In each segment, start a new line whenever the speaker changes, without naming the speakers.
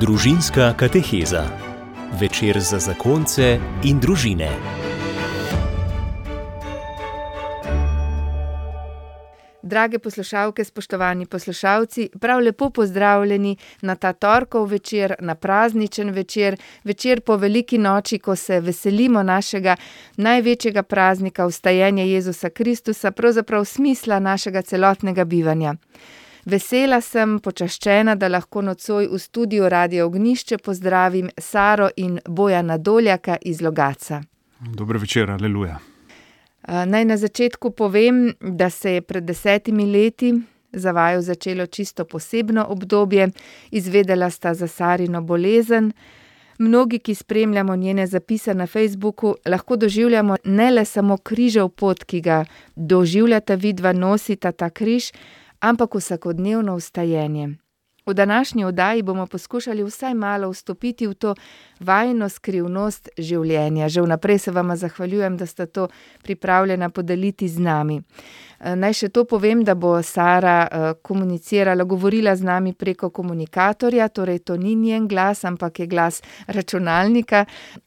Družinska kateheza. Večer za zakonce in družine.
Drage poslušalke, spoštovani poslušalci, prav lepo pozdravljeni na ta torkov večer, na prazničen večer, večer po veliki noči, ko se veselimo našega največjega praznika, vstajenja Jezusa Kristusa, pravzaprav smisla našega celotnega bivanja. Vesela sem, počaščena, da lahko nocoj v studiu Radio Ognišče pozdravim Saro in Bojana Doljaka iz Logatca.
Dober večer, aleluja.
Naj na začetku povem, da se je pred desetimi leti za vaju začelo čisto posebno obdobje. Izvedela sta za Sarino bolezen. Mnogi, ki spremljamo njene zapise na Facebooku, lahko doživljamo ne le samo križev pot, ki ga doživljata vidva, nosita ta križ, ampak vsakodnevno vstajenje. V današnji oddaji bomo poskušali vsaj malo vstopiti v to vajino skrivnost življenja. Že vnaprej se vama zahvaljujem, da ste to pripravljena podeliti z nami. Naj še to povem, da bo Sara komunicirala, govorila z nami preko komunikatorja, torej to ni njen glas, ampak je glas računalnika,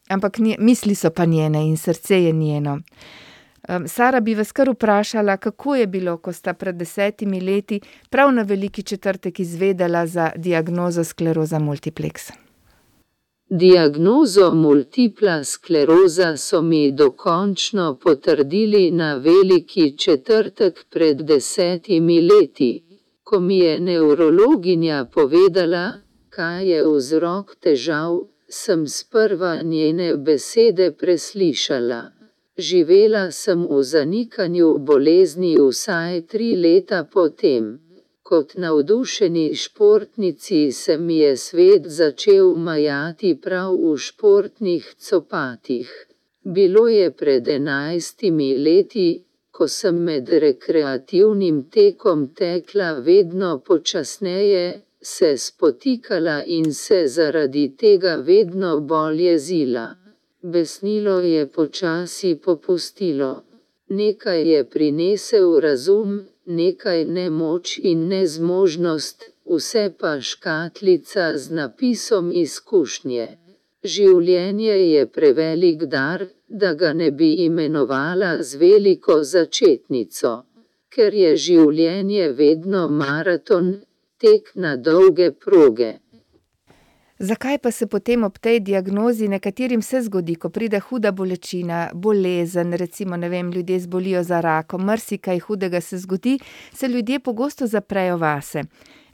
ampak misli so pa njene in srce je njeno. Sara, bi vas kar vprašala, kako je bilo, ko sta pred desetimi leti prav na veliki četrtek izvedela za diagnozo skleroza multiplex?
Diagnozo multipla skleroza so mi dokončno potrdili na veliki četrtek pred desetimi leti, ko mi je nevrologinja povedala, kaj je vzrok težav, sem sprva njene besede preslišala. Živela sem v zanikanju bolezni vsaj tri leta po tem. Kot navdušeni športnici se mi je svet začel majati prav v športnih copatih. Bilo je pred enajstimi leti, ko sem med rekreativnim tekom tekla vedno počasneje, se spotikala in se zaradi tega vedno bolj jezila. Besnilo je počasi popustilo. Nekaj je prinesel razum, nekaj nemoč in nezmožnost, vse pa škatlica z napisom izkušnje. Življenje je prevelik dar, da ga ne bi imenovala z veliko začetnico. Ker je življenje vedno maraton, tek na dolge proge.
Zakaj pa se potem ob tej diagnozi nekaterim se zgodi, ko pride huda bolečina, bolezen, recimo, ne vem, ljudje zbolijo za rakom, marsikaj hudega se zgodi, se ljudje pogosto zaprejo vase.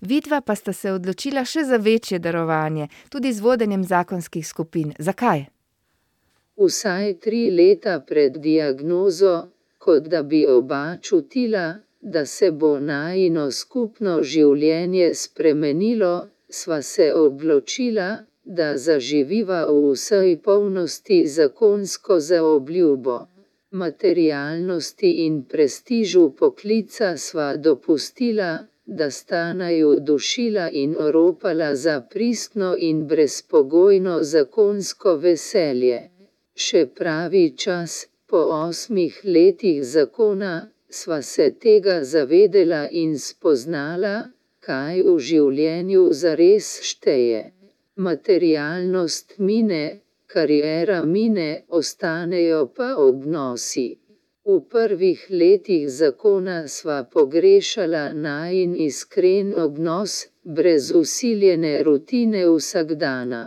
Vidva pa sta se odločila še za večje darovanje, tudi z vodenjem zakonskih skupin. Zakaj?
Vsaj tri leta pred diagnozo, kot da bi oba čutila, da se bo najino skupno življenje spremenilo, sva se odločila, da zaživiva v vsej polnosti zakonsko zaobljubo. Materialnosti in prestižu poklica sva dopustila, da sta naju dušila in oropala za pristno in brezpogojno zakonsko veselje. Še pravi čas, po osmih letih zakona, sva se tega zavedela in spoznala, kaj v življenju zares šteje. Materialnost mine, kariera mine, ostanejo pa odnosi. V prvih letih zakona sva pogrešala najin iskren odnos, brez vsiljene rutine vsakdana.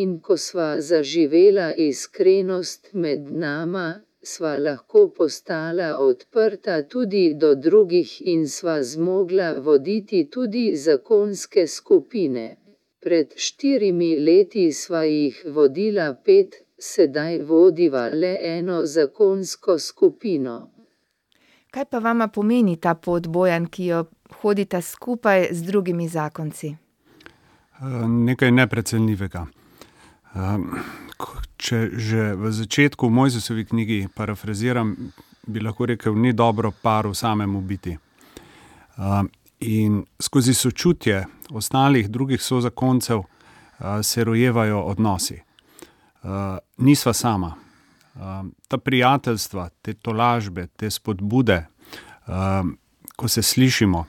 In ko sva zaživela iskrenost med nama, sva lahko postala odprta tudi do drugih in sva zmogla voditi tudi zakonske skupine. Pred štirimi leti sva jih vodila pet, sedaj vodiva le eno zakonsko skupino.
Kaj pa vama pomeni ta pot, Bojan, ki jo hodita skupaj z drugimi zakonci?
nekaj neprecenljivega. Če že v začetku v Mojzesovi knjigi parafraziram, bi lahko rekel: "Ni dobro paru samemu biti." in skozi sočutje ostalih, drugih sozakoncev, se rojevajo odnosi. nisva sama. ta prijateljstva, te tolažbe, te spodbude, ko se slišimo,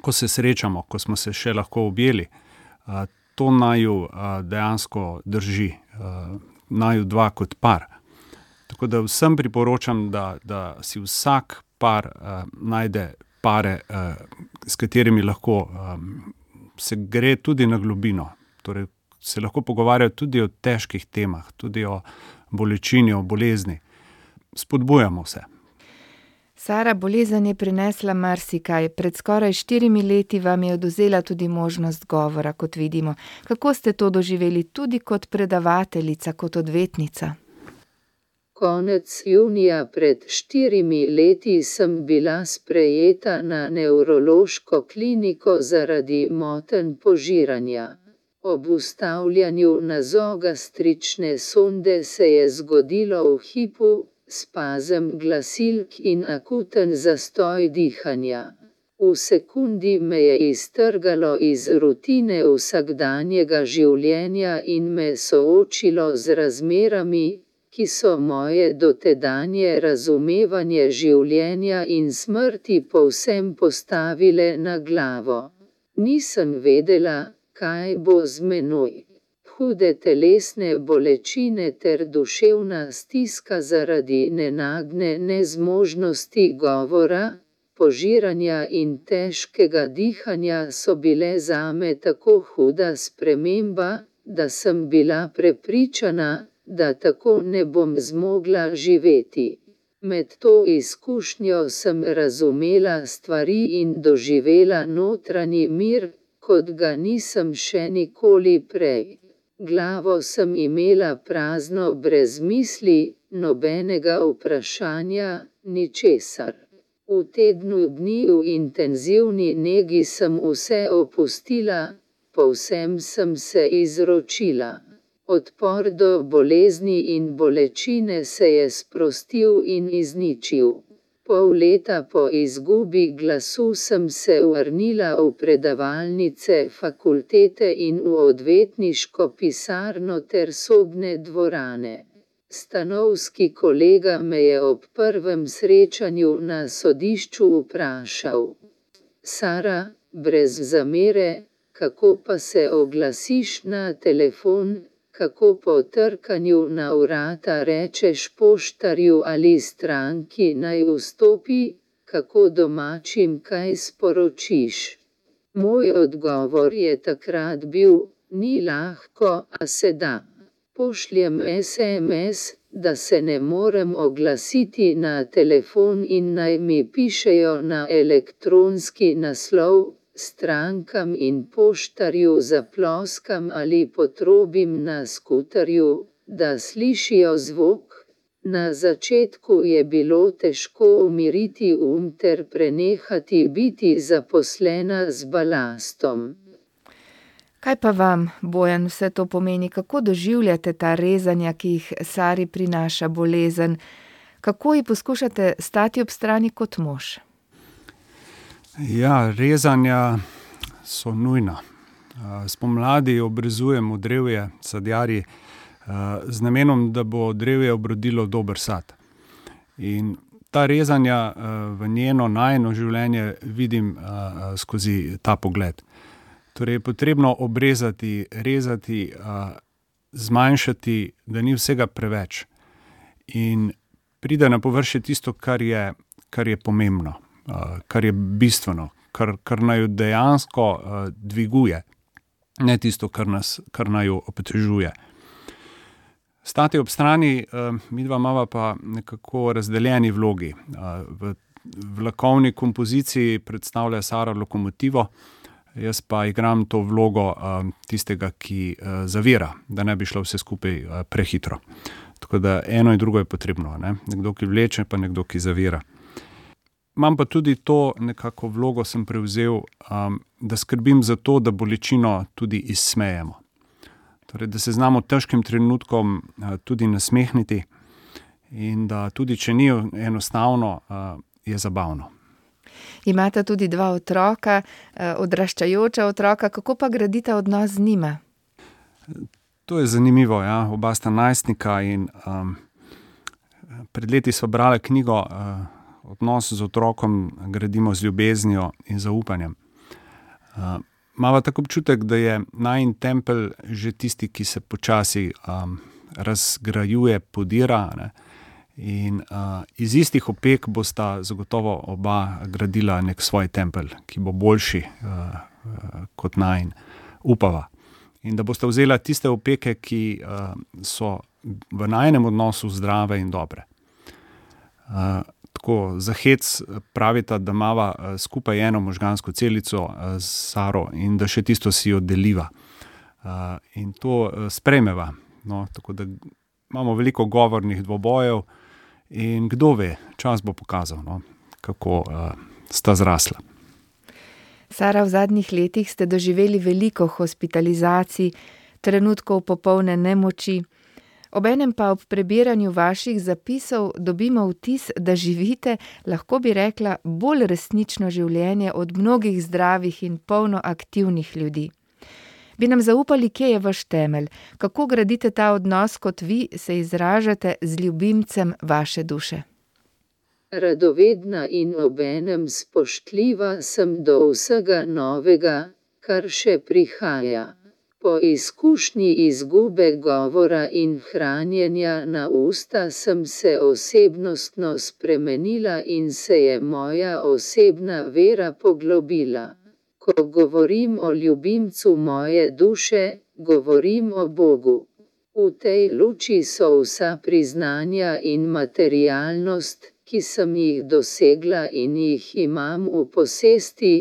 ko se srečamo, ko smo se še lahko objeli, to naju dejansko drži, naju dva kot par. Tako da vsem priporočam, da, da si vsak par uh, najde pare, uh, s katerimi lahko um, se gre tudi na globino. Torej, se lahko pogovarjajo tudi o težkih temah, tudi o bolečini, o bolezni. Spodbujamo se.
Sara, bolezen je prinesla marsikaj. Pred skoraj štirimi leti vam je oduzela tudi možnost govora, kot vidimo. Kako ste to doživeli, tudi kot predavateljica, kot odvetnica?
Konec junija pred štirimi leti sem bila sprejeta na nevrološko kliniko zaradi motenj požiranja. Ob ustavljanju nazogastrične sonde se je zgodilo v hipu, spazem glasilk in akuten zastoj dihanja. V sekundi me je iztrgalo iz rutine vsakdanjega življenja in me soočilo z razmerami, ki so moje dotedanje razumevanje življenja in smrti povsem postavile na glavo. Nisem vedela, kaj bo z menoj hude telesne bolečine ter duševna stiska zaradi nenagne nezmožnosti govora, požiranja in težkega dihanja so bile zame tako huda sprememba, da sem bila prepričana, da tako ne bom zmogla živeti. Med to izkušnjo sem razumela stvari in doživela notranji mir, kot ga nisem še nikoli prej. Glavo sem imela prazno, brez misli, nobenega vprašanja, ničesar. V tednu dni v intenzivni negi sem vse opustila, povsem sem se izročila. Odpor do bolezni in bolečine se je sprostil in izničil pol leta po izgubi glasu sem se vrnila v predavalnice fakultete in v odvetniško pisarno ter sobne dvorane. Stanovski kolega me je ob prvem srečanju na sodišču vprašal: Sara, brez zamere, kako pa se oglasiš na telefon, kako po trkanju na vrata rečeš poštarju ali stranki naj vstopi, kako domačim kaj sporočiš. Moj odgovor je takrat bil: Ni lahko, a se da. Pošljem SMS, da se ne morem oglasiti na telefon in naj mi pišejo na elektronski naslov strankam in poštarju zaploskam ali potrobim na skuterju, da slišijo zvok. Na začetku je bilo težko umiriti um ter prenehati biti zaposlena z balastom.
Kaj pa vam, Bojan, vse to pomeni, kako doživljate ta rezanja, ki jih Sari prinaša bolezen, kako ji poskušate stati ob strani kot mož?
Ja, rezanja so nujna. Spomladi obrezujemo drevje, sadjarji, z namenom, da bo drevje obrodilo dober sad. In ta rezanja v njeno najno življenje vidim skozi ta pogled. Torej, je potrebno obrezati, rezati, zmanjšati, da ni vsega preveč. In pride na površje tisto, kar je, kar je pomembno kar je bistveno, kar, kar naj dejansko uh, dviguje, ne tisto, kar nas kar naj obtežuje. Stati ob strani, uh, mi dva imamo pa nekako razdeljeni vlogi. V vlakovni kompoziciji predstavlja Sara lokomotivo, jaz pa igram to vlogo tistega, ki zavira, da ne bi šlo vse skupaj prehitro. Tako da eno in drugo je potrebno, ne? nekdo, ki vleče, pa nekdo, ki zavira. Imam pa tudi to nekako vlogo, sem prevzel, um, da skrbim za to, da bolečino tudi izsmejemo. Torej, da se znamo težkim trenutkom uh, tudi nasmehniti, in da tudi če ni enostavno, uh, je zabavno.
Imate tudi dva otroka, uh, odraščajoča otroka, kako pa gradite odnos z njima?
To je zanimivo. Ja? Oba sta najstnika in um, pred leti smo brali knjigo. Uh, odnos z otrokom gradimo z ljubeznijo in zaupanjem. Imamo tako občutek, da je najn tempelj že tisti, ki se počasi um, razgrajuje, podira. Ne? In uh, iz istih opek bosta zagotovo oba gradila nek svoj tempelj, ki bo boljši uh, uh, kot najn, upava. In da boste vzela tiste opeke, ki uh, so v najnem odnosu zdrave in dobre. Uh, tako za hec pravita, da imamo skupaj eno možgansko celico z Saro in da še tisto si oddeliva. Uh, in to spremeva. No, tako da imamo veliko govornih dvobojev, in kdo ve, čas bo pokazal, no, kako sta zrasla.
Sara, v zadnjih letih ste doživeli veliko hospitalizacij, trenutkov popolne nemoči. Obenem pa ob prebiranju vaših zapisov dobimo vtis, da živite, lahko bi rekla, bolj resnično življenje od mnogih zdravih in polno aktivnih ljudi. Bi nam zaupali, kje je vaš temelj, kako gradite ta odnos, kot vi se izražate z ljubimcem vaše duše?
Radovedna in obenem spoštljiva sem do vsega novega, kar še prihaja. Po izkušnji izgube govora in hranjenja na usta sem se osebnostno spremenila in se je moja osebna vera poglobila. Ko govorim o ljubimcu moje duše, govorim o Bogu. V tej luči so vsa priznanja in materialnost, ki sem jih dosegla in jih imam v posesti,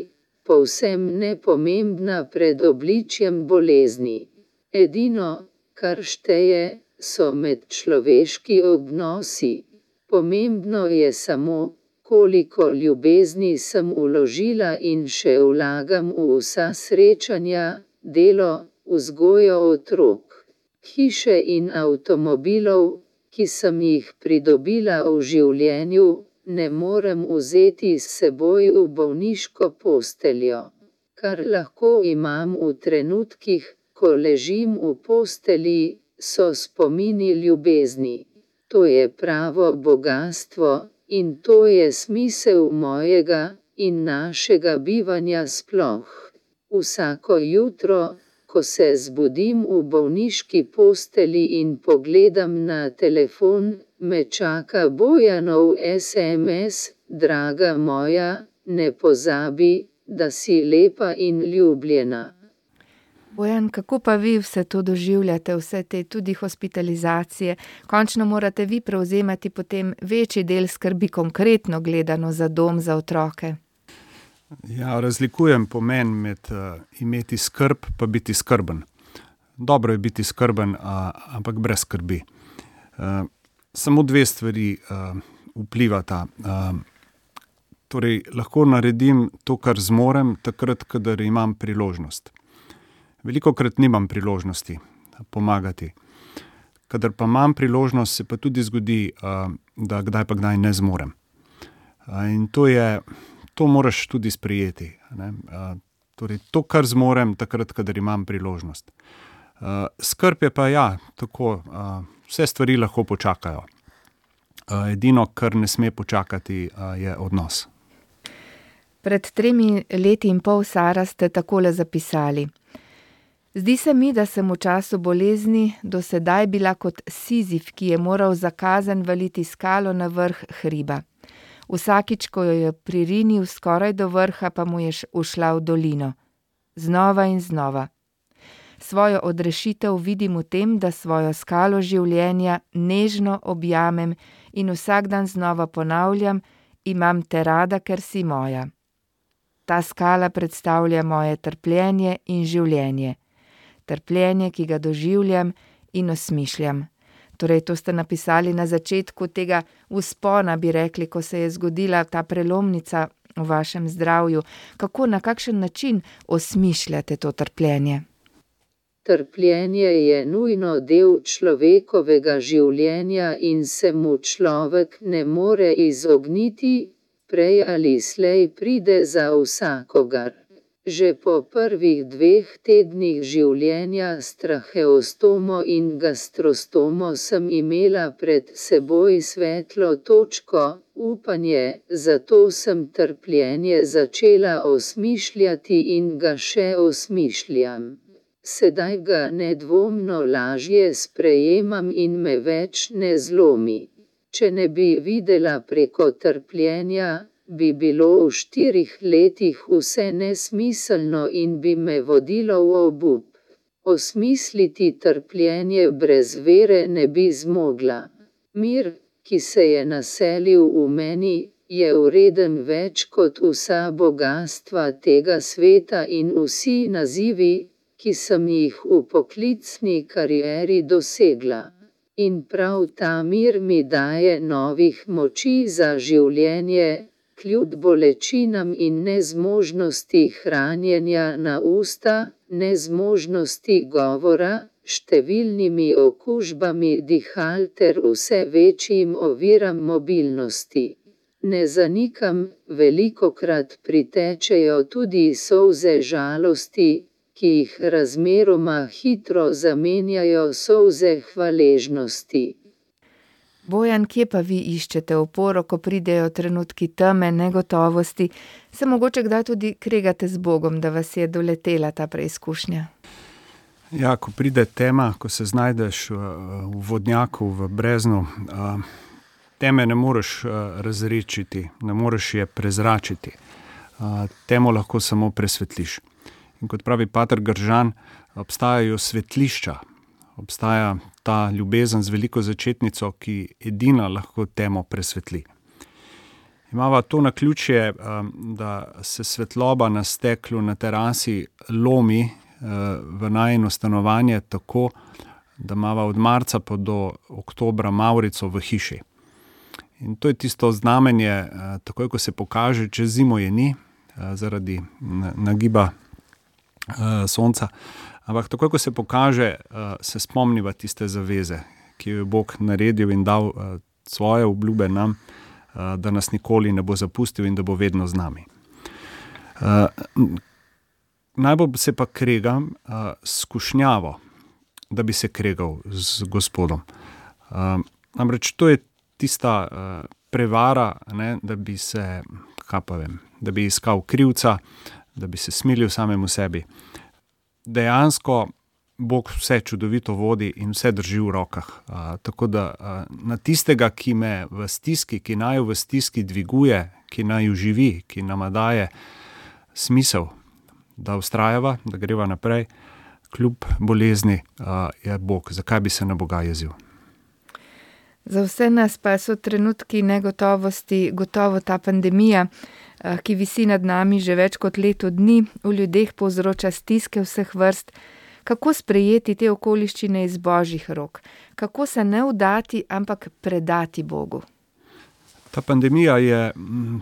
povsem nepomembna pred obličjem bolezni. Edino, kar šteje, so medčloveški odnosi. Pomembno je samo, koliko ljubezni sem uložila in še vlagam v vsa srečanja, delo, vzgojo otrok, hiše in avtomobilov, ki sem jih pridobila v življenju, ne morem vzeti s seboj v bolniško posteljo. Kar lahko imam v trenutkih, ko ležim v posteli, so spomini ljubezni. To je pravo bogatstvo, in to je smisel mojega in našega bivanja sploh. Vsako jutro, ko se zbudim v bolniški posteli in pogledam na telefon, me čaka Bojanov SMS, draga moja, ne pozabi, da si lepa in ljubljena.
Bojan, kako pa vi vse to doživljate, vse te tudi hospitalizacije? Končno morate vi prevzemati potem večji del skrbi, konkretno gledano za dom za otroke.
Ja, razlikujem pomen med uh, imeti skrb in biti skrben. Dobro je biti skrben, uh, ampak brez skrbi. Uh, samo dve stvari uh, vplivata. Uh, torej, lahko naredim to, kar zmorem, takrat, kadar imam priložnost. Veliko krat nimam priložnosti pomagati. Kadar pa imam priložnost, se pa tudi zgodi, da kdaj pa kdaj ne zmorem. In to je, to moraš tudi sprejeti. Torej, to, kar zmorem, takrat, kadar imam priložnost. Skrb je pa ja, tako, vse stvari lahko počakajo. Edino, kar ne sme počakati, je odnos.
Pred tremi leti in pol, Sara, ste takole zapisali. Zdi se mi, da sem v času bolezni do sedaj bila kot Sizif, ki je moral zakazen valiti skalo na vrh hriba. Vsakič, ko jo je pririnil skoraj do vrha, pa mu je ušla v dolino. Znova in znova. Svojo odrešitev vidim v tem, da svojo skalo življenja nežno objamem in vsak dan znova ponavljam: Imam te rada, ker si moja. Ta skala predstavlja moje trpljenje in življenje trpljenje, ki ga doživljam in osmišljam. Torej, to ste napisali na začetku tega uspona, bi rekli, ko se je zgodila ta prelomnica v vašem zdravju. Kako, na kakšen način osmišljate to trpljenje?
Trpljenje je nujno del človekovega življenja in se mu človek ne more izogniti, prej ali slej pride za vsakogar. Že po prvih dveh tednih življenja s traheostomo in gastrostomo sem imela pred seboj svetlo točko, upanje, zato sem trpljenje začela osmišljati in ga še osmišljam. Sedaj ga nedvomno lažje sprejemam in me več ne zlomi. Če ne bi videla preko trpljenja, bi bilo v štirih letih vse nesmiselno in bi me vodilo v obup. Osmisliti trpljenje brez vere ne bi zmogla. Mir, ki se je naselil v meni, je ureden več kot vsa bogatstva tega sveta in vsi nazivi, ki sem jih v poklicni karieri dosegla. In prav ta mir mi daje novih moči za življenje, kljub bolečinam in nezmožnosti hranjenja na usta, nezmožnosti govora, številnimi okužbami dihal ter vse večjim oviram mobilnosti. Ne zanikam, velikokrat pritečejo tudi solze žalosti, ki jih razmeroma hitro zamenjajo solze hvaležnosti.
Bojan, kje pa vi iščete oporo, ko pridejo trenutki teme, negotovosti, se mogoče kdaj tudi kregate z Bogom, da vas je doletela ta preizkušnja?
Ja, ko pride tema, ko se znajdeš v vodnjaku, v breznu, teme ne moreš razrešiti, ne moreš je prezračiti. Temo lahko samo presvetliš. In kot pravi Pater Gržan, obstajajo svetlišča, obstaja ta ljubezen z veliko začetnico, ki edina lahko temo presvetli. Imamo to na ključje, da se svetloba na steklu na terasi lomi v najno stanovanje tako, da imamo od marca pa do oktobra Maurico v hiši. In to je tisto znamenje, takoj ko se pokaže, čez zimo je ni, zaradi nagiba sonca. Ampak takoj, ko se pokaže, se spomniva tiste zaveze, ki jo je Bog naredil in dal svoje obljube nam, da nas nikoli ne bo zapustil in da bo vedno z nami. Najbolj se pa kregam s skušnjavo, da bi se kregal z Gospodom. Namreč to je tista prevara, ne, da bi se, kaj pa vem, da bi iskal krivca, da bi se smilil samemu sebi. Dejansko Bog vse čudovito vodi in vse drži v rokah. tako da na tistega, ki me v stiski, ki naju v stiski dviguje, ki naju živi, ki nama daje smisel, da vztrajava, da greva naprej, kljub bolezni, je Bog. Zakaj bi se na Boga jezil?
Za vse nas pa so trenutki negotovosti gotovo ta pandemija, ki visi nad nami že več kot leto dni, v ljudeh povzroča stiske vseh vrst. Kako sprejeti te okoliščine iz božjih rok? Kako se ne vdati, ampak predati Bogu?
Ta pandemija je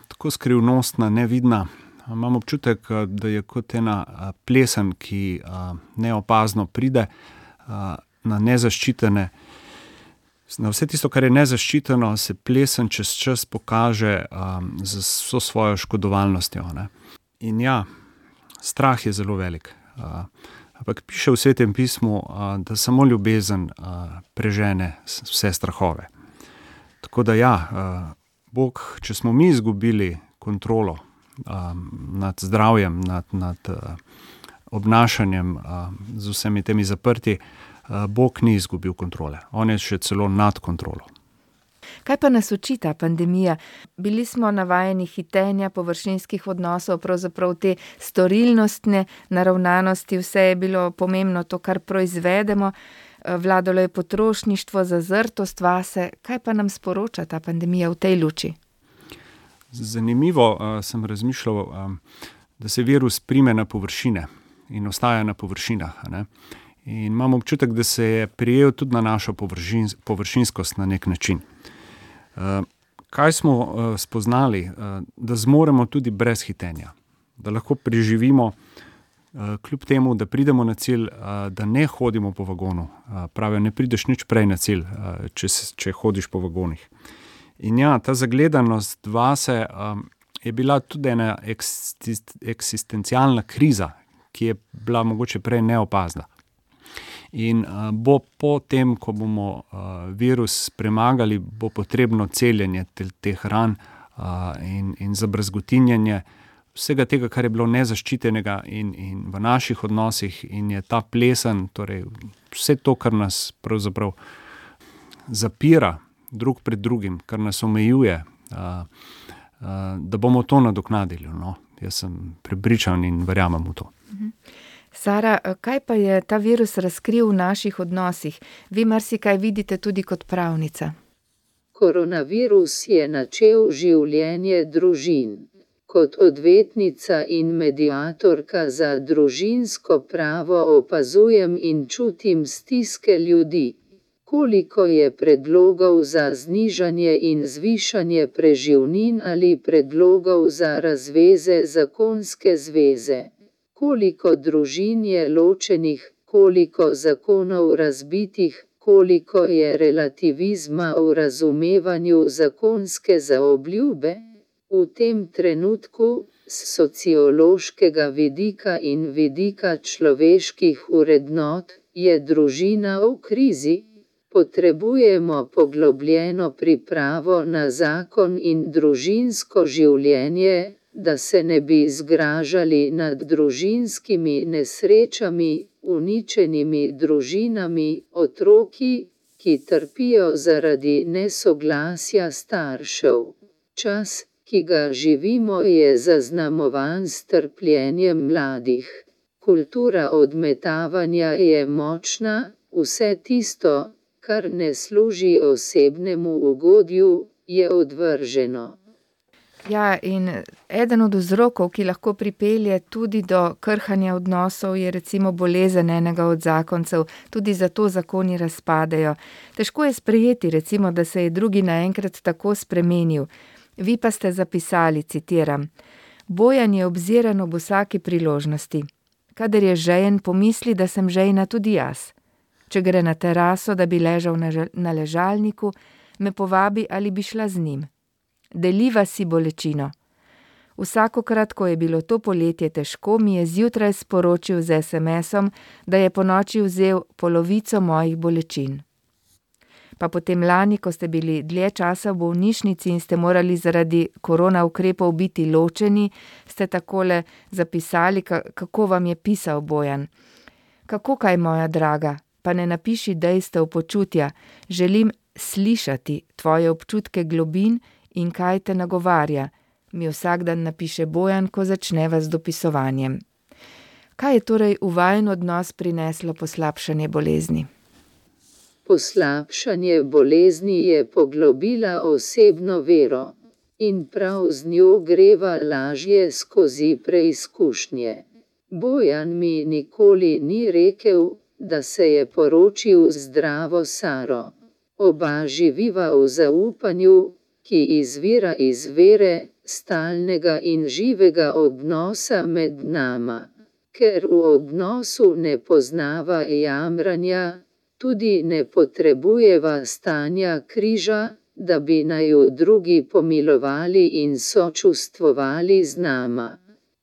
tako skrivnostna, nevidna. Imam občutek, da je kot ena plesen, ki neopazno pride na nezaščitene. Na vse tisto, kar je nezaščiteno, se plesen čez čas pokaže z vso svojo škodovalnostjo, ne. In ja, strah je zelo velik. ampak piše v Svetem pismu, da samo ljubezen prežene vse strahove. Tako da ja, Bog, če smo mi izgubili kontrolo nad zdravjem, nad, nad obnašanjem z vsemi temi zaprtji, Bog ni izgubil kontrole. On je še celo nad kontrolo.
Kaj pa nas uči ta pandemija? Bili smo navajeni hitenja, površinskih odnosov, pravzaprav te storilnostne naravnanosti, vse je bilo pomembno to, kar proizvedemo. vladalo je potrošništvo, zazrtost vase. Kaj pa nam sporoča ta pandemija v tej luči?
Zanimivo, sem razmišljal, da se virus prime na površine in ostaja na površinah, ne. In imam občutek, da se je prijel tudi na našo površinskost na neki način. kaj smo spoznali? da zmoremo tudi brez hitenja. Da lahko preživimo, kljub temu, da pridemo na cilj, da ne hodimo po vagonu. pravijo, ne prideš nič prej na cilj, če če hodiš po vagonih. In ja, ta zagledanost vase, je bila tudi ena eksistencialna kriza, ki je bila mogoče prej neopazna. In uh, bo po tem, ko bomo uh, virus premagali, bo potrebno celjenje te, teh ran uh, in, in zabrzgotinjanje vsega tega, kar je bilo nezaščitenega in, in v naših odnosih, in je ta plesen, torej vse to, kar nas pravzaprav zapira drug pred drugim, kar nas omejuje, uh, uh, da bomo to nadoknadili. No? Jaz sem prepričan in verjamem v to. Mhm.
Sara, kaj pa je ta virus razkril v naših odnosih? Vi marsikaj vidite tudi kot pravnica.
Koronavirus je načel življenje družin. Kot odvetnica in medijatorka za družinsko pravo opazujem in čutim stiske ljudi. Koliko je predlogov za znižanje in zvišanje preživnin ali predlogov za razveze zakonske zveze? Koliko družin je ločenih, koliko zakonov razbitih, koliko je relativizma v razumevanju zakonske zaobljube? V tem trenutku, z sociološkega vidika in vidika človeških urednot, je družina v krizi. Potrebujemo poglobljeno pripravo na zakon in družinsko življenje, da se ne bi zgražali nad družinskimi nesrečami, uničenimi družinami, otroki, ki trpijo zaradi nesoglasja staršev. Čas, ki ga živimo, je zaznamovan s trpljenjem mladih. Kultura odmetavanja je močna, vse tisto, kar ne služi osebnemu ugodju, je odvrženo.
Ja, in eden od vzrokov, ki lahko pripelje tudi do krhanja odnosov, je recimo bolezen enega od zakoncev, tudi zato zakoni razpadejo. Težko je sprejeti, recimo, da se je drugi naenkrat tako spremenil. Vi pa ste zapisali, citiram: Bojan je obziran ob vsaki priložnosti. Kader je žejen, pomisli, da sem žejna tudi jaz. Če gre na teraso, da bi ležal na ležalniku, me povabi ali bi šla z njim. Deliva si bolečino. Vsakokrat, ko je bilo to poletje težko, mi je zjutraj sporočil z SMS-om, da je po noči vzel polovico mojih bolečin pa potem lani, ko ste bili dlje časa v bolnišnici in ste morali zaradi korona ukrepov biti ločeni, ste takole zapisali, kako vam je pisal Bojan. Kako kaj, moja draga, pa ne napiši dejstev počutja, želim slišati tvoje občutke globin in kaj te nagovarja, mi vsak dan napiše Bojan, ko začneva z dopisovanjem. Kaj je torej v vajen odnos prineslo poslabšanje bolezni?
Poslabšanje bolezni je poglobila osebno vero in prav z njo greva lažje skozi preizkušnje. Bojan mi nikoli ni rekel, da se je poročil zdravo Saro. Oba živiva v zaupanju, ki izvira iz vere, stalnega in živega odnosa med nama. Ker v odnosu ne poznava jamranja, tudi ne potrebujeva stanja križa, da bi naj jo drugi pomilovali in sočustvovali z nama.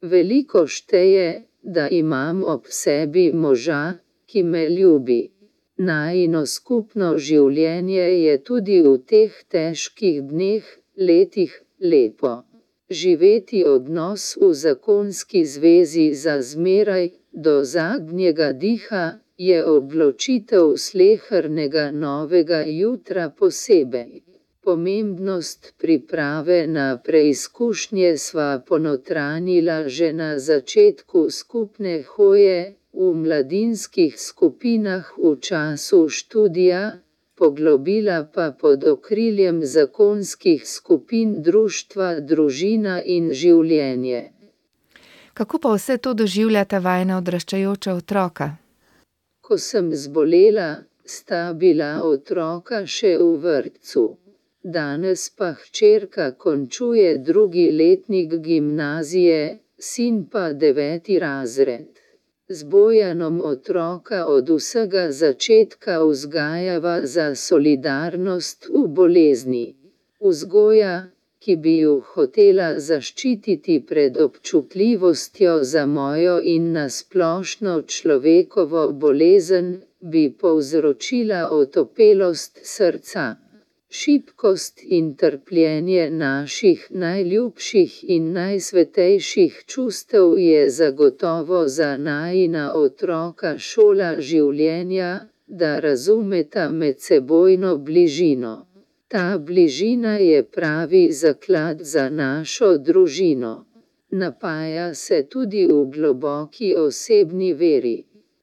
Veliko šteje, da imam ob sebi moža, ki me ljubi. Najno skupno življenje je tudi v teh težkih dneh, letih lepo. Živeti odnos v zakonski zvezi za zmeraj, do zadnjega diha, je odločitev slehrnega novega jutra posebej. Pomembnost priprave na preizkušnje sva ponotranila že na začetku skupne hoje v mladinskih skupinah v času študija, poglobila pa pod okriljem zakonskih skupin društva, družina in življenje.
Kako pa vse to doživljata vajna odraščajoča otroka?
Ko sem zbolela, sta bila otroka še v vrtcu. Danes pa hčerka končuje drugi letnik gimnazije, sin pa deveti razred. Z bojanom otroka od vsega začetka vzgajava za solidarnost v bolezni. Vzgoja, ki bi ju hotela zaščititi pred občutljivostjo za mojo in nasplošno človekovo bolezen, bi povzročila otopelost srca. Šibkost in trpljenje naših najljubših in najsvetejših čustev je zagotovo za najina otroka šola življenja, da razumeta medsebojno bližino. Ta bližina je pravi zaklad za našo družino. Napaja se tudi v globoki osebni veri.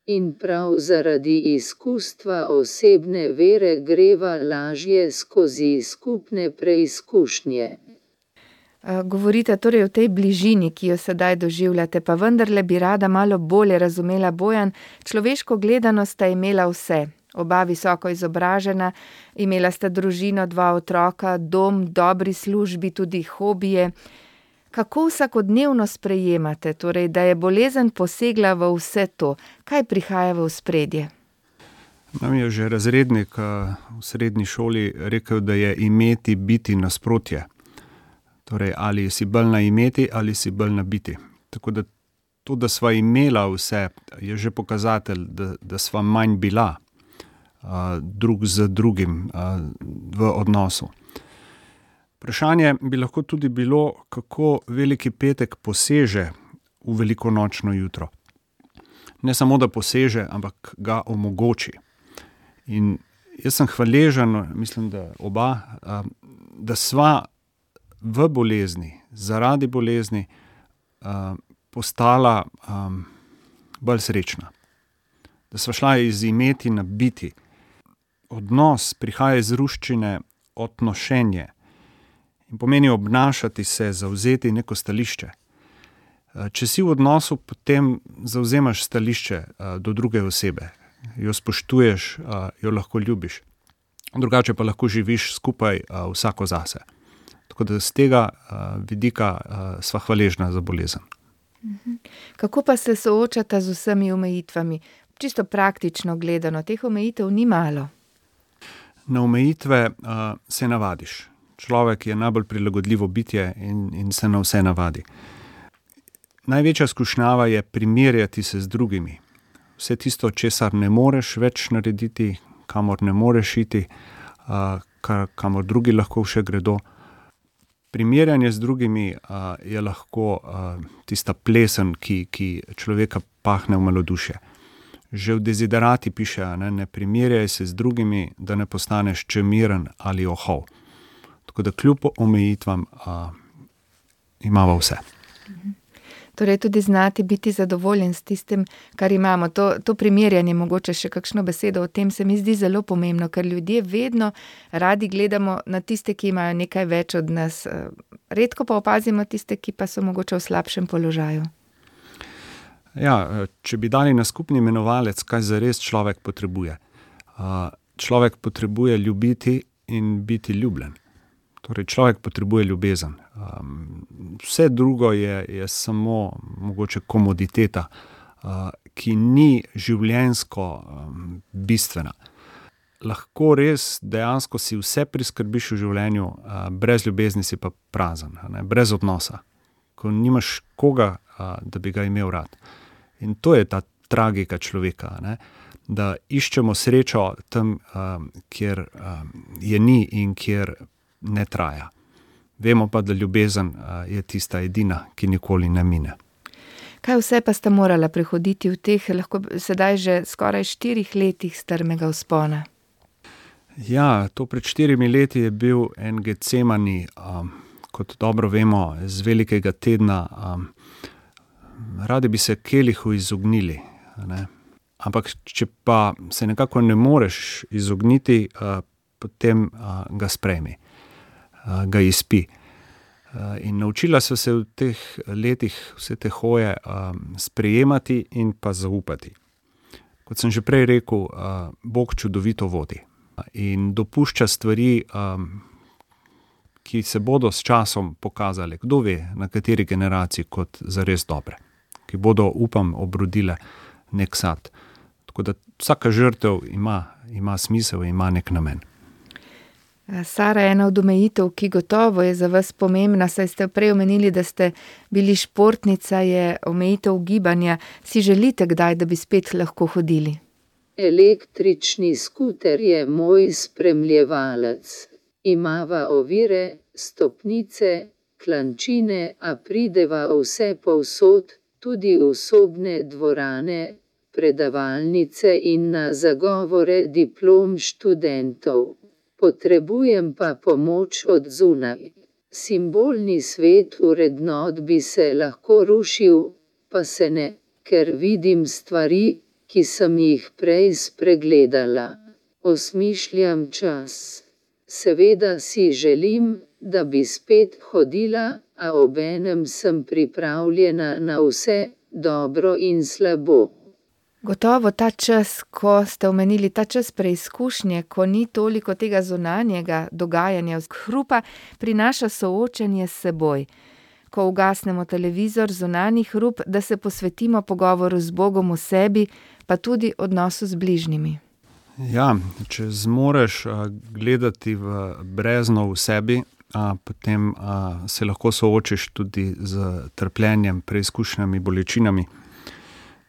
In prav zaradi izkustva osebne vere greva lažje skozi skupne preizkušnje.
Govorite torej o tej bližini, ki jo sedaj doživljate, pa vendarle bi rada malo bolje razumela Bojan. Človeško gledano sta imela vse. Oba visoko izobražena, imela sta družino, dva otroka, dom, dobri službi, tudi hobije. Kako vsakodnevno sprejemate, torej, da je bolezen posegla v vse to? Kaj prihaja v ospredje?
Nam je že razrednik v srednji šoli rekel, da je imeti biti nasprotje. Torej, ali si bolj na imeti ali si bolj na biti. Tako da to, da sva imela vse, je že pokazatelj, da, da sva manj bila drug z drugim v odnosu. Vprašanje bi lahko tudi bilo, kako veliki petek poseže v velikonočno jutro. Ne samo, da poseže, ampak ga omogoči. In jaz sem hvaležen, mislim, da oba, da sva v bolezni, zaradi bolezni, postala bolj srečna. Da sva šla iz imeti na biti. Odnos prihaja iz ruščine odnošenje in pomeni obnašati se, zavzeti neko stališče. Če si v odnosu, potem zavzemaš stališče do druge osebe, jo spoštuješ, jo lahko ljubiš. Drugače pa lahko živiš skupaj, vsako zase. Tako da s tega vidika sva hvaležna za bolezen.
Kako pa se soočata z vsemi omejitvami? Čisto praktično gledano, teh omejitev ni malo.
Na omejitve, se navadiš. Človek je najbolj prilagodljivo bitje in, in se na vse navadi. Največja skušnjava je primerjati se z drugimi. Vse tisto, česar ne moreš več narediti, kamor ne moreš iti, kamor drugi lahko še gredo. Primerjanje z drugimi, je lahko, tista plesen, ki, ki človeka pahne v malodušje. Že v Desiderati piše, ne: "Ne primerjaj se z drugimi, da ne postaneš čemiren ali ohol." Tako da kljub omejitvam, imava vse.
Torej tudi znati biti zadovoljen s tistim, kar imamo. To, to primerjanje, mogoče še kakšno besedo o tem, se mi zdi zelo pomembno, ker ljudje vedno radi gledamo na tiste, ki imajo nekaj več od nas. Redko pa opazimo tiste, ki pa so mogoče v slabšem položaju.
Ja, če bi dali na skupni imenovalec, kaj zares človek potrebuje. človek potrebuje ljubiti in biti ljubljen. Torej človek potrebuje ljubezen. vse drugo je, je samo mogoče komoditeta, ki ni življenjsko, bistvena. Lahko res dejansko si vse priskrbiš v življenju, brez ljubezni si pa prazen, ne, brez odnosa. Ko nimaš koga, da bi ga imel rad. In to je ta tragika človeka, ne. Da iščemo srečo tam, kjer, je ni in kjer ne traja. Vemo pa, da ljubezen, je tista edina, ki nikoli ne mine.
Kaj vse pa sta morala prehoditi v teh, lahko sedaj že skoraj štirih letih strmega vzpona?
Ja, to pred štirimi leti je bil en Getsemani, kot dobro vemo, z velikega tedna, radi bi se kelihu izognili, ne. Ampak če pa se nekako ne moreš izogniti, potem, ga sprejmi. Ga izpij. in naučila sva se v teh letih vse te hoje, sprejemati in pa zaupati. Kot sem že prej rekel, Bog čudovito vodi. In dopušča stvari, ki se bodo s časom pokazale, kdo ve, na kateri generaciji, kot zares dobre. Ki bodo, upam, obrodile neki sad. Tako da vsaka žrtev ima, ima smisel, ima neki namen.
Sara, ena od omejitev, ki gotovo je za vas pomembna, saj ste prej omenili, da ste bili športnica, je omejitev gibanja. Si želite kdaj, da bi spet lahko hodili?
Električni skuter je moj spremljevalec. Imava ovire, stopnice, klančine, a prideva vse povsod, tudi v sobne dvorane, predavalnice in na zagovore diplom študentov potrebujem pa pomoč od zunaj. Simbolni svet urednot bi se lahko rušil, pa se ne, ker vidim stvari, ki sem jih prej spregledala. Osmišljam čas. Seveda si želim, da bi spet hodila, a obenem sem pripravljena na vse, dobro in slabo.
Gotovo ta čas, ko ste omenili ta čas preizkušnje, ko ni toliko tega zunanjega dogajanja, hrupa, prinaša soočenje s seboj. Ko ugasnemo televizor, zunanji hrup, da se posvetimo pogovoru z Bogom v sebi, pa tudi odnosu z bližnjimi.
Ja, če zmoreš gledati v brezno v sebi, potem se lahko soočiš tudi z trpljenjem, preizkušnjami, bolečinami.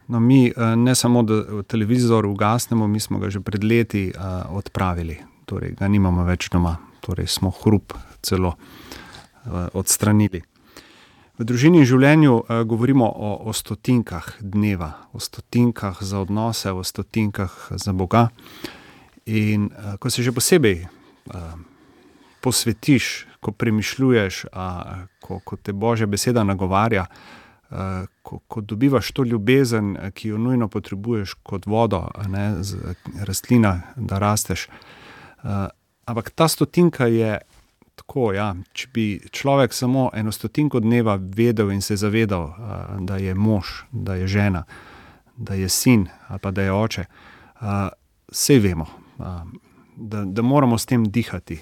No, mi ne samo, da televizor ugasnemo, mi smo ga že pred leti odpravili, torej ga nimamo več doma, torej smo hrup celo odstranili. V družini in življenju govorimo o, o stotinkah dneva, o stotinkah za odnose, o stotinkah za Boga. In ko se že posebej posvetiš, ko premišljuješ, ko, ko te Božja beseda nagovarja, ko, ko dobivaš to ljubezen, ki jo nujno potrebuješ kot vodo, ne, rastlina, da rasteš. ampak ta stotinka je tako, ja, če bi človek samo eno stotinko dneva vedel in se zavedal, da je mož, da je žena, da je sin ali pa da je oče, saj vemo, da, da moramo s tem dihati,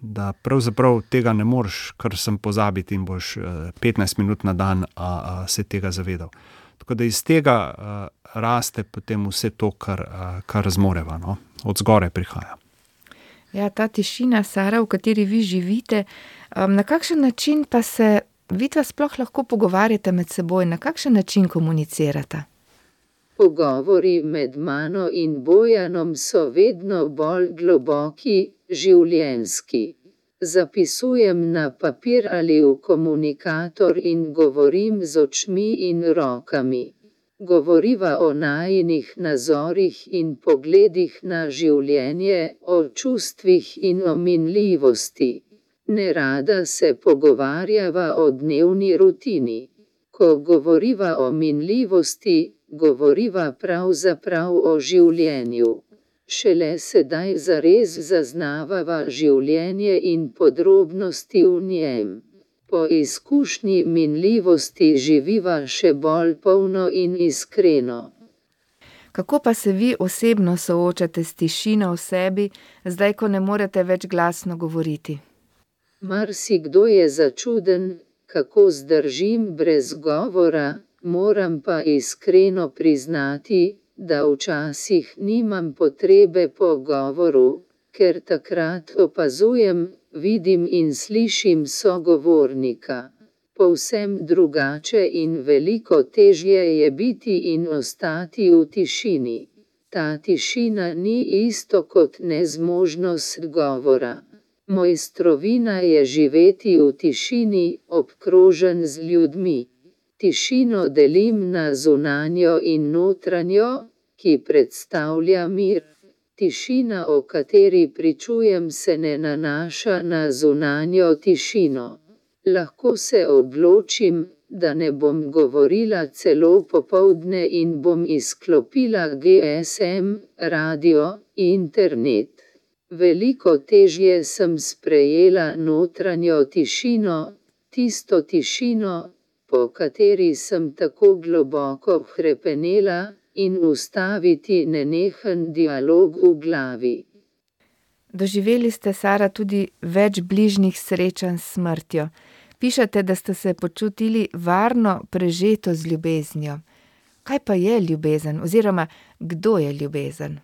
da pravzaprav tega ne moreš kar samo pozabiti in boš petnajst minut na dan se tega zavedal. Tako da iz tega raste potem vse to, kar, kar zmoreva, no, od zgoraj prihaja.
Ja, ta tišina, Sara, v kateri vi živite, na kakšen način pa se vidva sploh lahko pogovarjata med seboj, na kakšen način komunicirata?
Pogovori med mano in Bojanom so vedno bolj globoki, življenjski. Zapisujem na papir ali v komunikator in govorim z očmi in rokami. Govoriva o najinih nazorih in pogledih na življenje, o čustvih in o minljivosti. Nerada se pogovarjava o dnevni rutini. Ko govoriva o minljivosti, govoriva pravzaprav o življenju. Šele sedaj zares zaznavava življenje in podrobnosti v njem. Po izkušnji minljivosti živiva še bolj polno in iskreno.
Kako pa se vi osebno soočate s tišino v sebi, zdaj, ko ne morete več glasno govoriti?
Marsikdo je začuden, kako zdržim brez govora, moram pa iskreno priznati, da včasih nimam potrebe po govoru, ker takrat opazujem, vidim in slišim sogovornika. Povsem drugače in veliko težje je biti in ostati v tišini. Ta tišina ni isto kot nezmožnost govora. Mojstrovina je živeti v tišini, obkrožen z ljudmi. Tišino delim na zunanjo in notranjo, ki predstavlja mir. Tišina, o kateri pričujem, se ne nanaša na zunanjo tišino. Lahko se odločim, da ne bom govorila celo popoldne in bom izklopila GSM, radio, internet. Veliko težje sem sprejela notranjo tišino, tisto tišino, po kateri sem tako globoko hrepenela, in ustaviti nenehen dialog v glavi.
Doživeli ste, Sara, tudi več bližnjih srečanj s smrtjo. Pišete, da ste se počutili varno prežeto z ljubeznijo. Kaj pa je ljubezen oziroma kdo je ljubezen?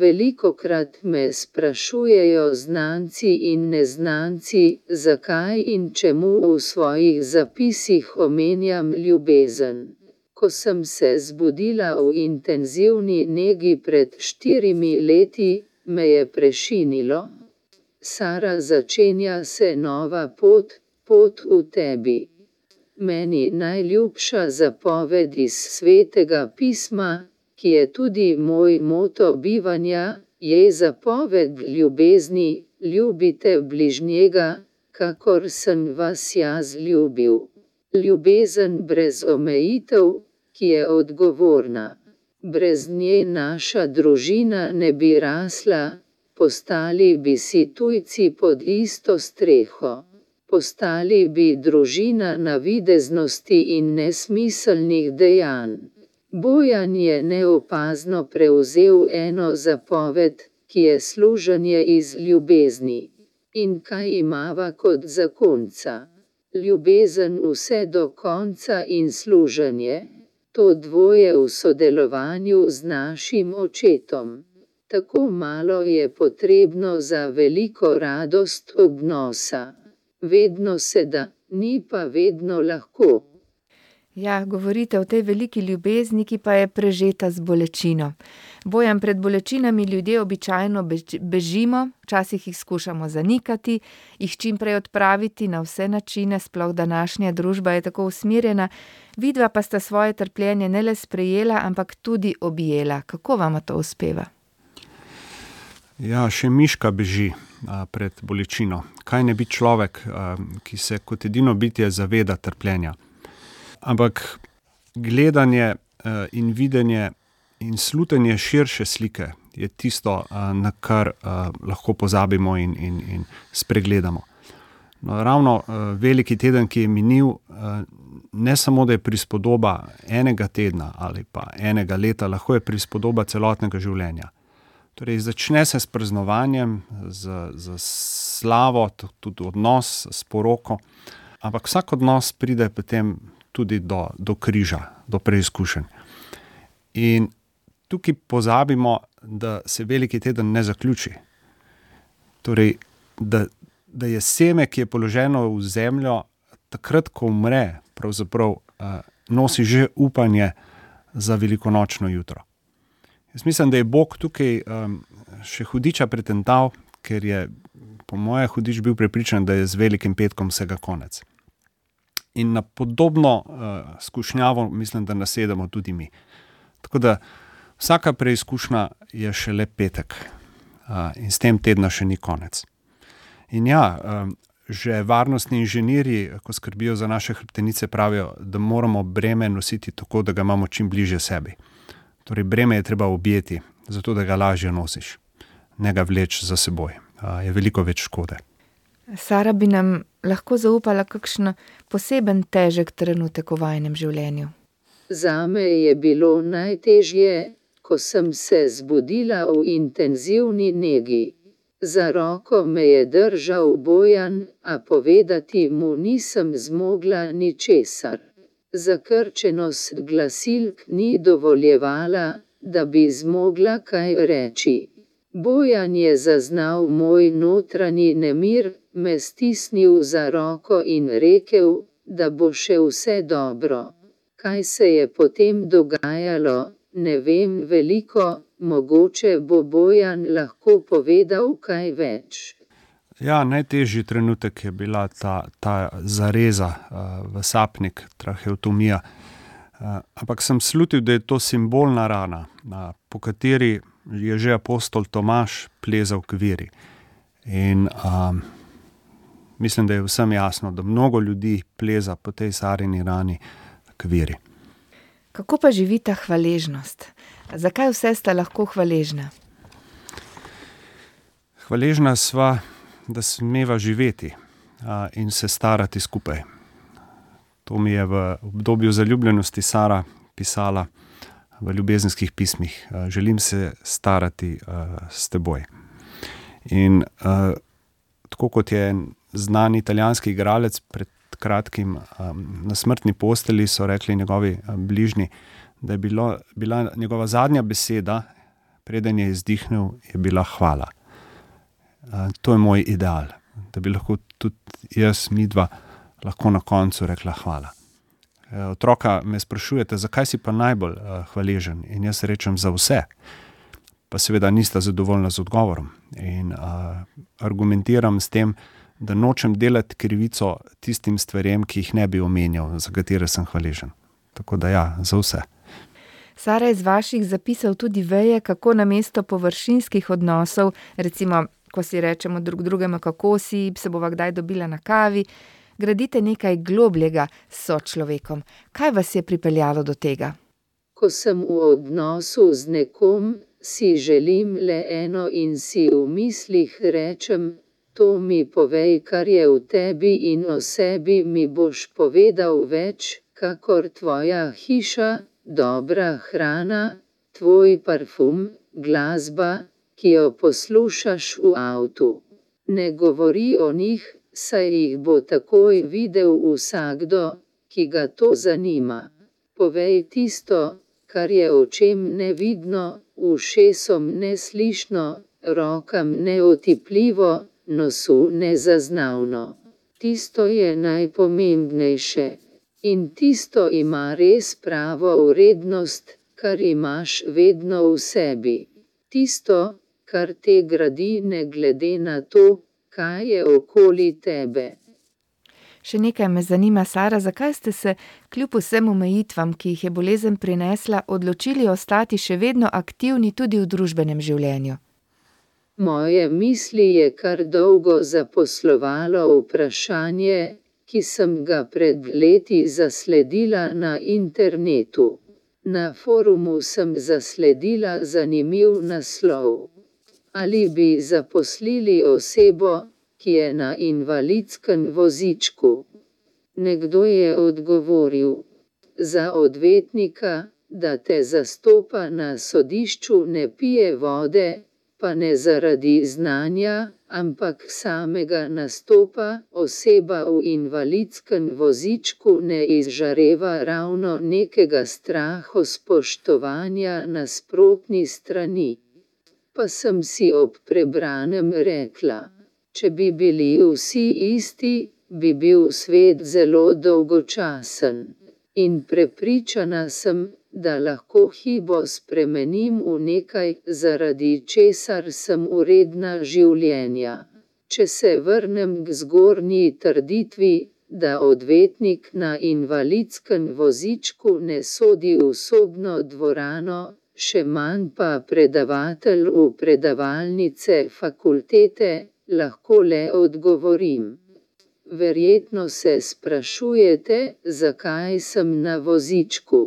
Velikokrat me sprašujejo znanci in neznanci, zakaj in čemu v svojih zapisih omenjam ljubezen. Ko sem se zbudila v intenzivni negi pred štirimi leti, me je prešinilo. Sara, začenja se nova pot, pot v tebi. Meni najljubša zapoved iz svetega pisma, ki je tudi moj moto bivanja, je zapoved ljubezni: ljubite bližnjega, kakor sem vas jaz ljubil. Ljubezen brez omejitev, ki je odgovorna. Brez nje naša družina ne bi rasla, postali bi si tujci pod isto streho. Postali bi družina navideznosti in nesmiselnih dejanj. Bojan je neopazno prevzel eno zapoved, ki je služenje iz ljubezni. In kaj imava kot zakonca? Ljubezen vse do konca in služenje, to dvoje v sodelovanju z našim očetom. Tako malo je potrebno za veliko radost odnosa. Vedno se da, ni pa vedno lahko.
Ja, govorite o tej veliki ljubezni, ki pa je prežeta z bolečino. Bojan, pred bolečinami ljudje običajno bežimo, včasih jih skušamo zanikati, jih čim prej odpraviti na vse načine, sploh današnja družba je tako usmerjena. Vidva pa sta svoje trpljenje ne le sprejela, ampak tudi objela. Kako vama to uspeva?
Ja, še miška beži a, pred bolečino. Kaj ne bi človek, a, ki se kot edino bitje zaveda trpljenja? Ampak gledanje uh, in videnje in slutenje širše slike je tisto, uh, na kar uh, lahko pozabimo in, in, in spregledamo. No, ravno veliki teden, ki je minil, ne samo da je prispodoba enega tedna ali pa enega leta, lahko je prispodoba celotnega življenja. Torej, začne se s praznovanjem, z, z slavo, tudi odnos s poroko, ampak vsak odnos pride potem tudi do, do križa, do preizkušenj. In tukaj pozabimo, da se veliki teden ne zaključi. Torej, da, da je seme, ki je položeno v zemljo, takrat, ko umre, pravzaprav uh, nosi že upanje za velikonočno jutro. Jaz mislim, da je Bog tukaj um, še hudiča pretental, ker je, po mojem, hudič bil prepričan, da je z velikim petkom vsega konec. In na podobno uh, skušnjavo mislim, da nasedemo tudi mi. Tako da vsaka preizkušnja je šele petek uh, in s tem tedna še ni konec. In ja, um, že varnostni inženirji, ko skrbijo za naše hrbtenice, pravijo, da moramo breme nositi tako, da ga imamo čim bliže sebi. Torej, breme je treba objeti, zato da ga lažje nosiš, ne ga vleč za seboj. Uh, je veliko več škode.
Sara bi nam lahko zaupala kakšen poseben težek trenutek v vajnem življenju.
Zame je bilo najtežje, ko sem se zbudila v intenzivni negi. Za roko me je držal bojan, a povedati mu nisem zmogla ničesar. Zakrčenost glasilk ni dovoljevala, da bi zmogla kaj reči. Bojan je zaznal moj notranji nemir, me stisnil za roko in rekel, da bo še vse dobro. Kaj se je potem dogajalo, ne vem veliko, mogoče bo Bojan lahko povedal kaj več.
Ja, najtežji trenutek je bila ta, ta zareza uh, v sapnik, traheotomija. Uh, ampak sem slutil, da je to simbolna rana, uh, po kateri je že apostol Tomaš plezal k veri. In um, mislim, da je vsem jasno, da mnogo ljudi pleza po tej sarini rani k veri.
Kako pa živi ta hvaležnost? Zakaj vse sta lahko hvaležna?
Hvaležna sva, da smeva živeti a, in se starati skupaj. To mi je v obdobju zaljubljenosti Sara pisala v ljubezenskih pismih, uh, želim se starati uh, s teboj. In uh, tako kot je znani italijanski igralec pred kratkim um, na smrtni posteli, so rekli njegovi bližnji, da je bilo, bila njegova zadnja beseda, preden je izdihnil, je bila hvala. To je moj ideal, da bi lahko tudi jaz, mi dva, lahko na koncu rekla hvala. Otroka me sprašujete, zakaj si pa najbolj hvaležen in jaz rečem za vse. Pa seveda nista zadovoljna z odgovorom. In uh, argumentiram s tem, da nočem delati krivico tistim stvarem, ki jih ne bi omenjal, za katere sem hvaležen. Tako da ja, za vse.
Sara iz vaših zapisov tudi veje, kako na mesto površinskih odnosov, recimo, ko si rečemo drug drugemu, kako si, se bova kdaj dobila na kavi, gradite nekaj globljega s sočlovekom. Kaj vas je pripeljalo do tega?
Ko sem v odnosu z nekom, si želim le eno in si v mislih rečem: To mi povej, kar je v tebi, in o sebi mi boš povedal več, kakor tvoja hiša, dobra hrana, tvoj parfum, glasba, ki jo poslušaš v avtu. Ne govori o njih, saj jih bo takoj videl vsakdo, ki ga to zanima. Povej tisto, kar je očem nevidno, ušesom neslišno, rokam neotipljivo, nosu nezaznavno. Tisto je najpomembnejše. In tisto ima res pravo vrednost, kar imaš vedno v sebi. Tisto, kar te gradi, ne glede na to, kaj je okoli tebe.
Še nekaj me zanima, Sara, zakaj ste se, kljub vsem omejitvam, ki jih je bolezen prinesla, odločili ostati še vedno aktivni tudi v družbenem življenju?
Moje misli je kar dolgo zaposlovalo vprašanje, ki sem ga pred leti zasledila na internetu. Na forumu sem zasledila zanimiv naslov. Ali bi zaposlili osebo, ki je na invalidskem vozičku? Nekdo je odgovoril: Za odvetnika, da te zastopa na sodišču, ne pije vode, pa ne zaradi znanja, ampak samega nastopa oseba v invalidskem vozičku ne izžareva ravno nekega strahu spoštovanja nasprotni strani. Pa sem si ob prebranem rekla: Če bi bili vsi isti, bi bil svet zelo dolgočasen. In prepričana sem, da lahko hibo spremenim v nekaj, zaradi česar sem uredna življenja. Če se vrnem k zgornji trditvi, da odvetnik na invalidskem vozičku ne sodi v sobno dvorano, še manj pa predavatelj v predavalnice fakultete, lahko le odgovorim. Verjetno se sprašujete, zakaj sem na vozičku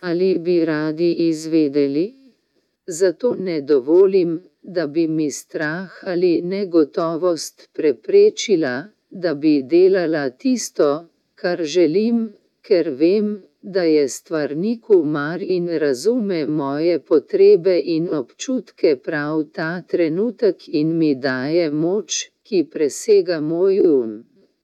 ali bi radi izvedeli? Zato ne dovolim, da bi mi strah ali negotovost preprečila, da bi delala tisto, kar želim, ker vem, da je stvarniku mar in razume moje potrebe in občutke prav ta trenutek in mi daje moč, ki presega moj um.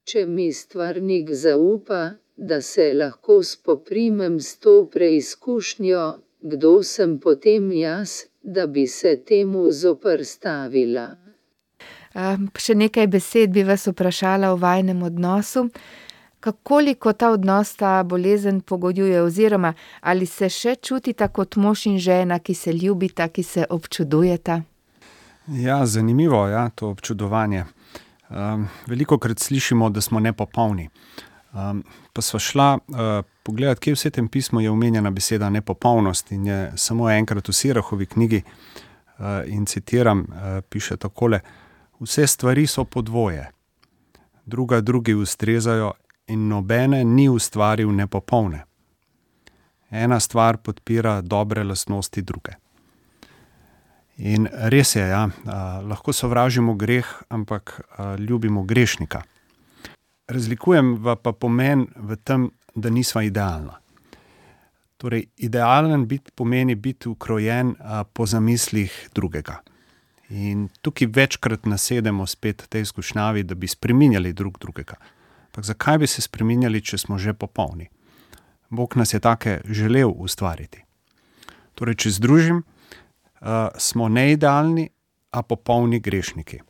Če mi stvarnik zaupa, da se lahko spoprimem s to preizkušnjo, kdo sem potem jaz, da bi se temu zoprstavila.
še nekaj besed bi vas vprašala o vajinem odnosu. Koliko ta odnos, ta bolezen pogojuje, oziroma ali se še čutita kot mož in žena, ki se ljubita, ki se občudujeta?
Ja, zanimivo je, ja, to občudovanje. velikokrat slišimo, da smo nepopolni. Um, pa smo šla uh, pogledat, kje v svetem pismu je omenjena beseda nepopolnost in je samo enkrat v Sirahovi knjigi. Uh, in citiram, uh, piše takole: Vse stvari so podvoje, druga drugi ustrezajo, in nobene ni ustvaril nepopolne. Ena stvar podpira dobre lastnosti druge. In res je, ja, uh, lahko sovražimo greh, ampak uh, ljubimo grešnika razlikujem pa pomen v tem, da nisva idealna. Torej, idealen biti pomeni biti ukrojen a, po zamislih drugega. In tukaj večkrat nasedemo spet tej izkušnjavi, da bi spremenjali drug drugega. Ampak zakaj bi se spremenjali, če smo že popolni? Bog nas je take želel ustvariti. Torej, če združim, uh, smo neidealni, a popolni grešniki.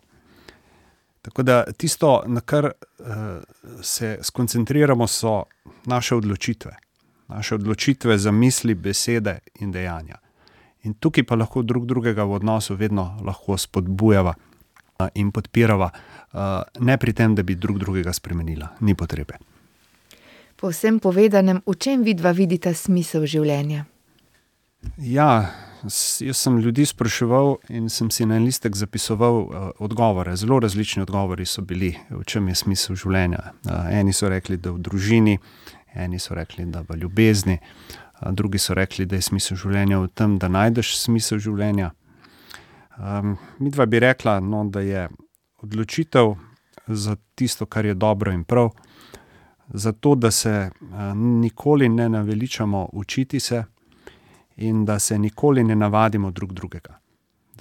Tako da tisto, na kar uh, se skoncentriramo, so naše odločitve, naše odločitve za misli, besede in dejanja. In tukaj pa lahko drug drugega v odnosu vedno lahko spodbujava uh, in podpirava, uh, ne pri tem, da bi drug drugega spremenila, ni potrebe.
Po vsem povedanem, v čem vidva vidita smisel življenja?
Ja, jaz sem ljudi spraševal in sem si na en listek zapisoval uh, odgovore. Zelo različni odgovori so bili, v čem je smisel življenja. Uh, eni so rekli, da v družini, eni so rekli, da v ljubezni, uh, drugi so rekli, da je smisel življenja v tem, da najdeš smisel življenja. Um, mi dva bi rekla, no, da je odločitev za tisto, kar je dobro in prav, za to, da se uh, nikoli ne naveličamo učiti se in da se nikoli ne navadimo drug drugega,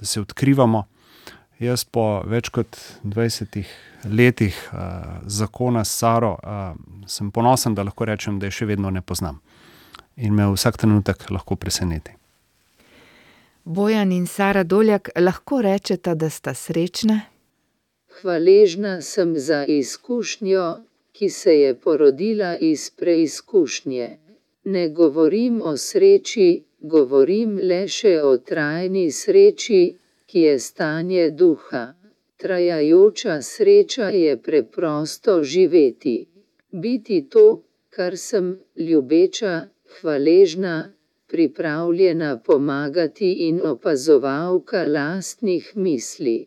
da se odkrivamo. Jaz po več kot 20 letih uh, zakona s Saro uh, sem ponosen, da lahko rečem, da je še vedno ne poznam in me vsak trenutek lahko preseneti.
Bojan in Sara Doljak lahko rečeta, da sta srečna.
Hvaležna sem za izkušnjo, ki se je porodila iz preizkušnje. Ne govorim o sreči, govorim le še o trajni sreči, ki je stanje duha. Trajajoča sreča je preprosto živeti. Biti to, kar sem ljubeča, hvaležna, pripravljena pomagati in opazovalka lastnih misli.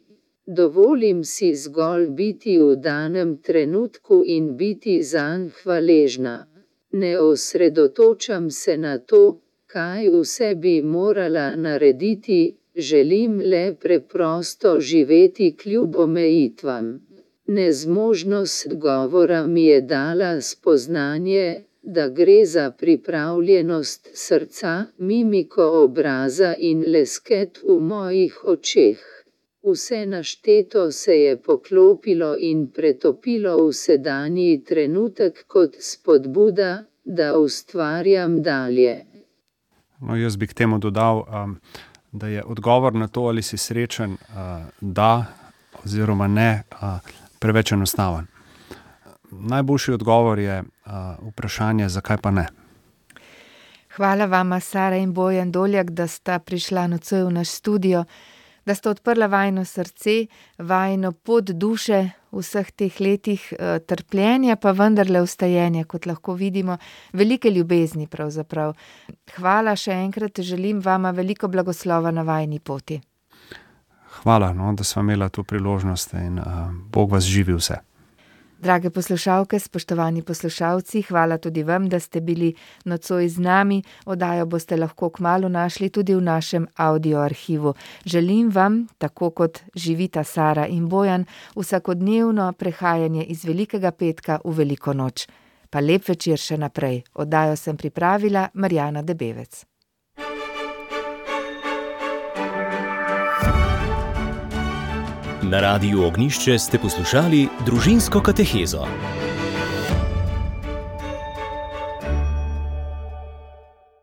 Dovolim si zgolj biti v danem trenutku in biti zanj hvaležna. Ne osredotočam se na to, kaj vse bi morala narediti, želim le preprosto živeti kljub omejitvam. Nezmožnost govora mi je dala spoznanje, da gre za pripravljenost srca, mimiko obraza in lesket v mojih očeh. Vse našteto se je poklopilo in pretopilo v sedanji trenutek kot spodbuda, da ustvarjam dalje.
No, jaz bi k temu dodal, um, da je odgovor na to, ali si srečen, uh, da oziroma ne, uh, preveč enostaven. Najboljši odgovor je uh, vprašanje, zakaj pa ne.
Hvala vama, Sara in Bojan Doljak, da sta prišla nocoj v naš studio da sta odprla vajno srce, vajno pot duše v vseh teh letih eh, trpljenja, pa vendarle ustajenja, kot lahko vidimo, velike ljubezni. Pravzaprav. Hvala še enkrat, želim vama veliko blagoslova na vajni poti.
Hvala, no, da smo imeli to priložnost in uh, Bog vas živi vse.
Drage poslušalke, spoštovani poslušalci, hvala tudi vam, da ste bili nocoj z nami. Odajo boste lahko kmalo našli tudi v našem audio arhivu. Želim vam, tako kot živita Sara in Bojan, vsakodnevno prehajanje iz Velikega petka v Veliko noč. Pa lep večer še naprej. Odajo sem pripravila Marjana Debevec.
Na radiju Ognišče ste poslušali družinsko katehezo.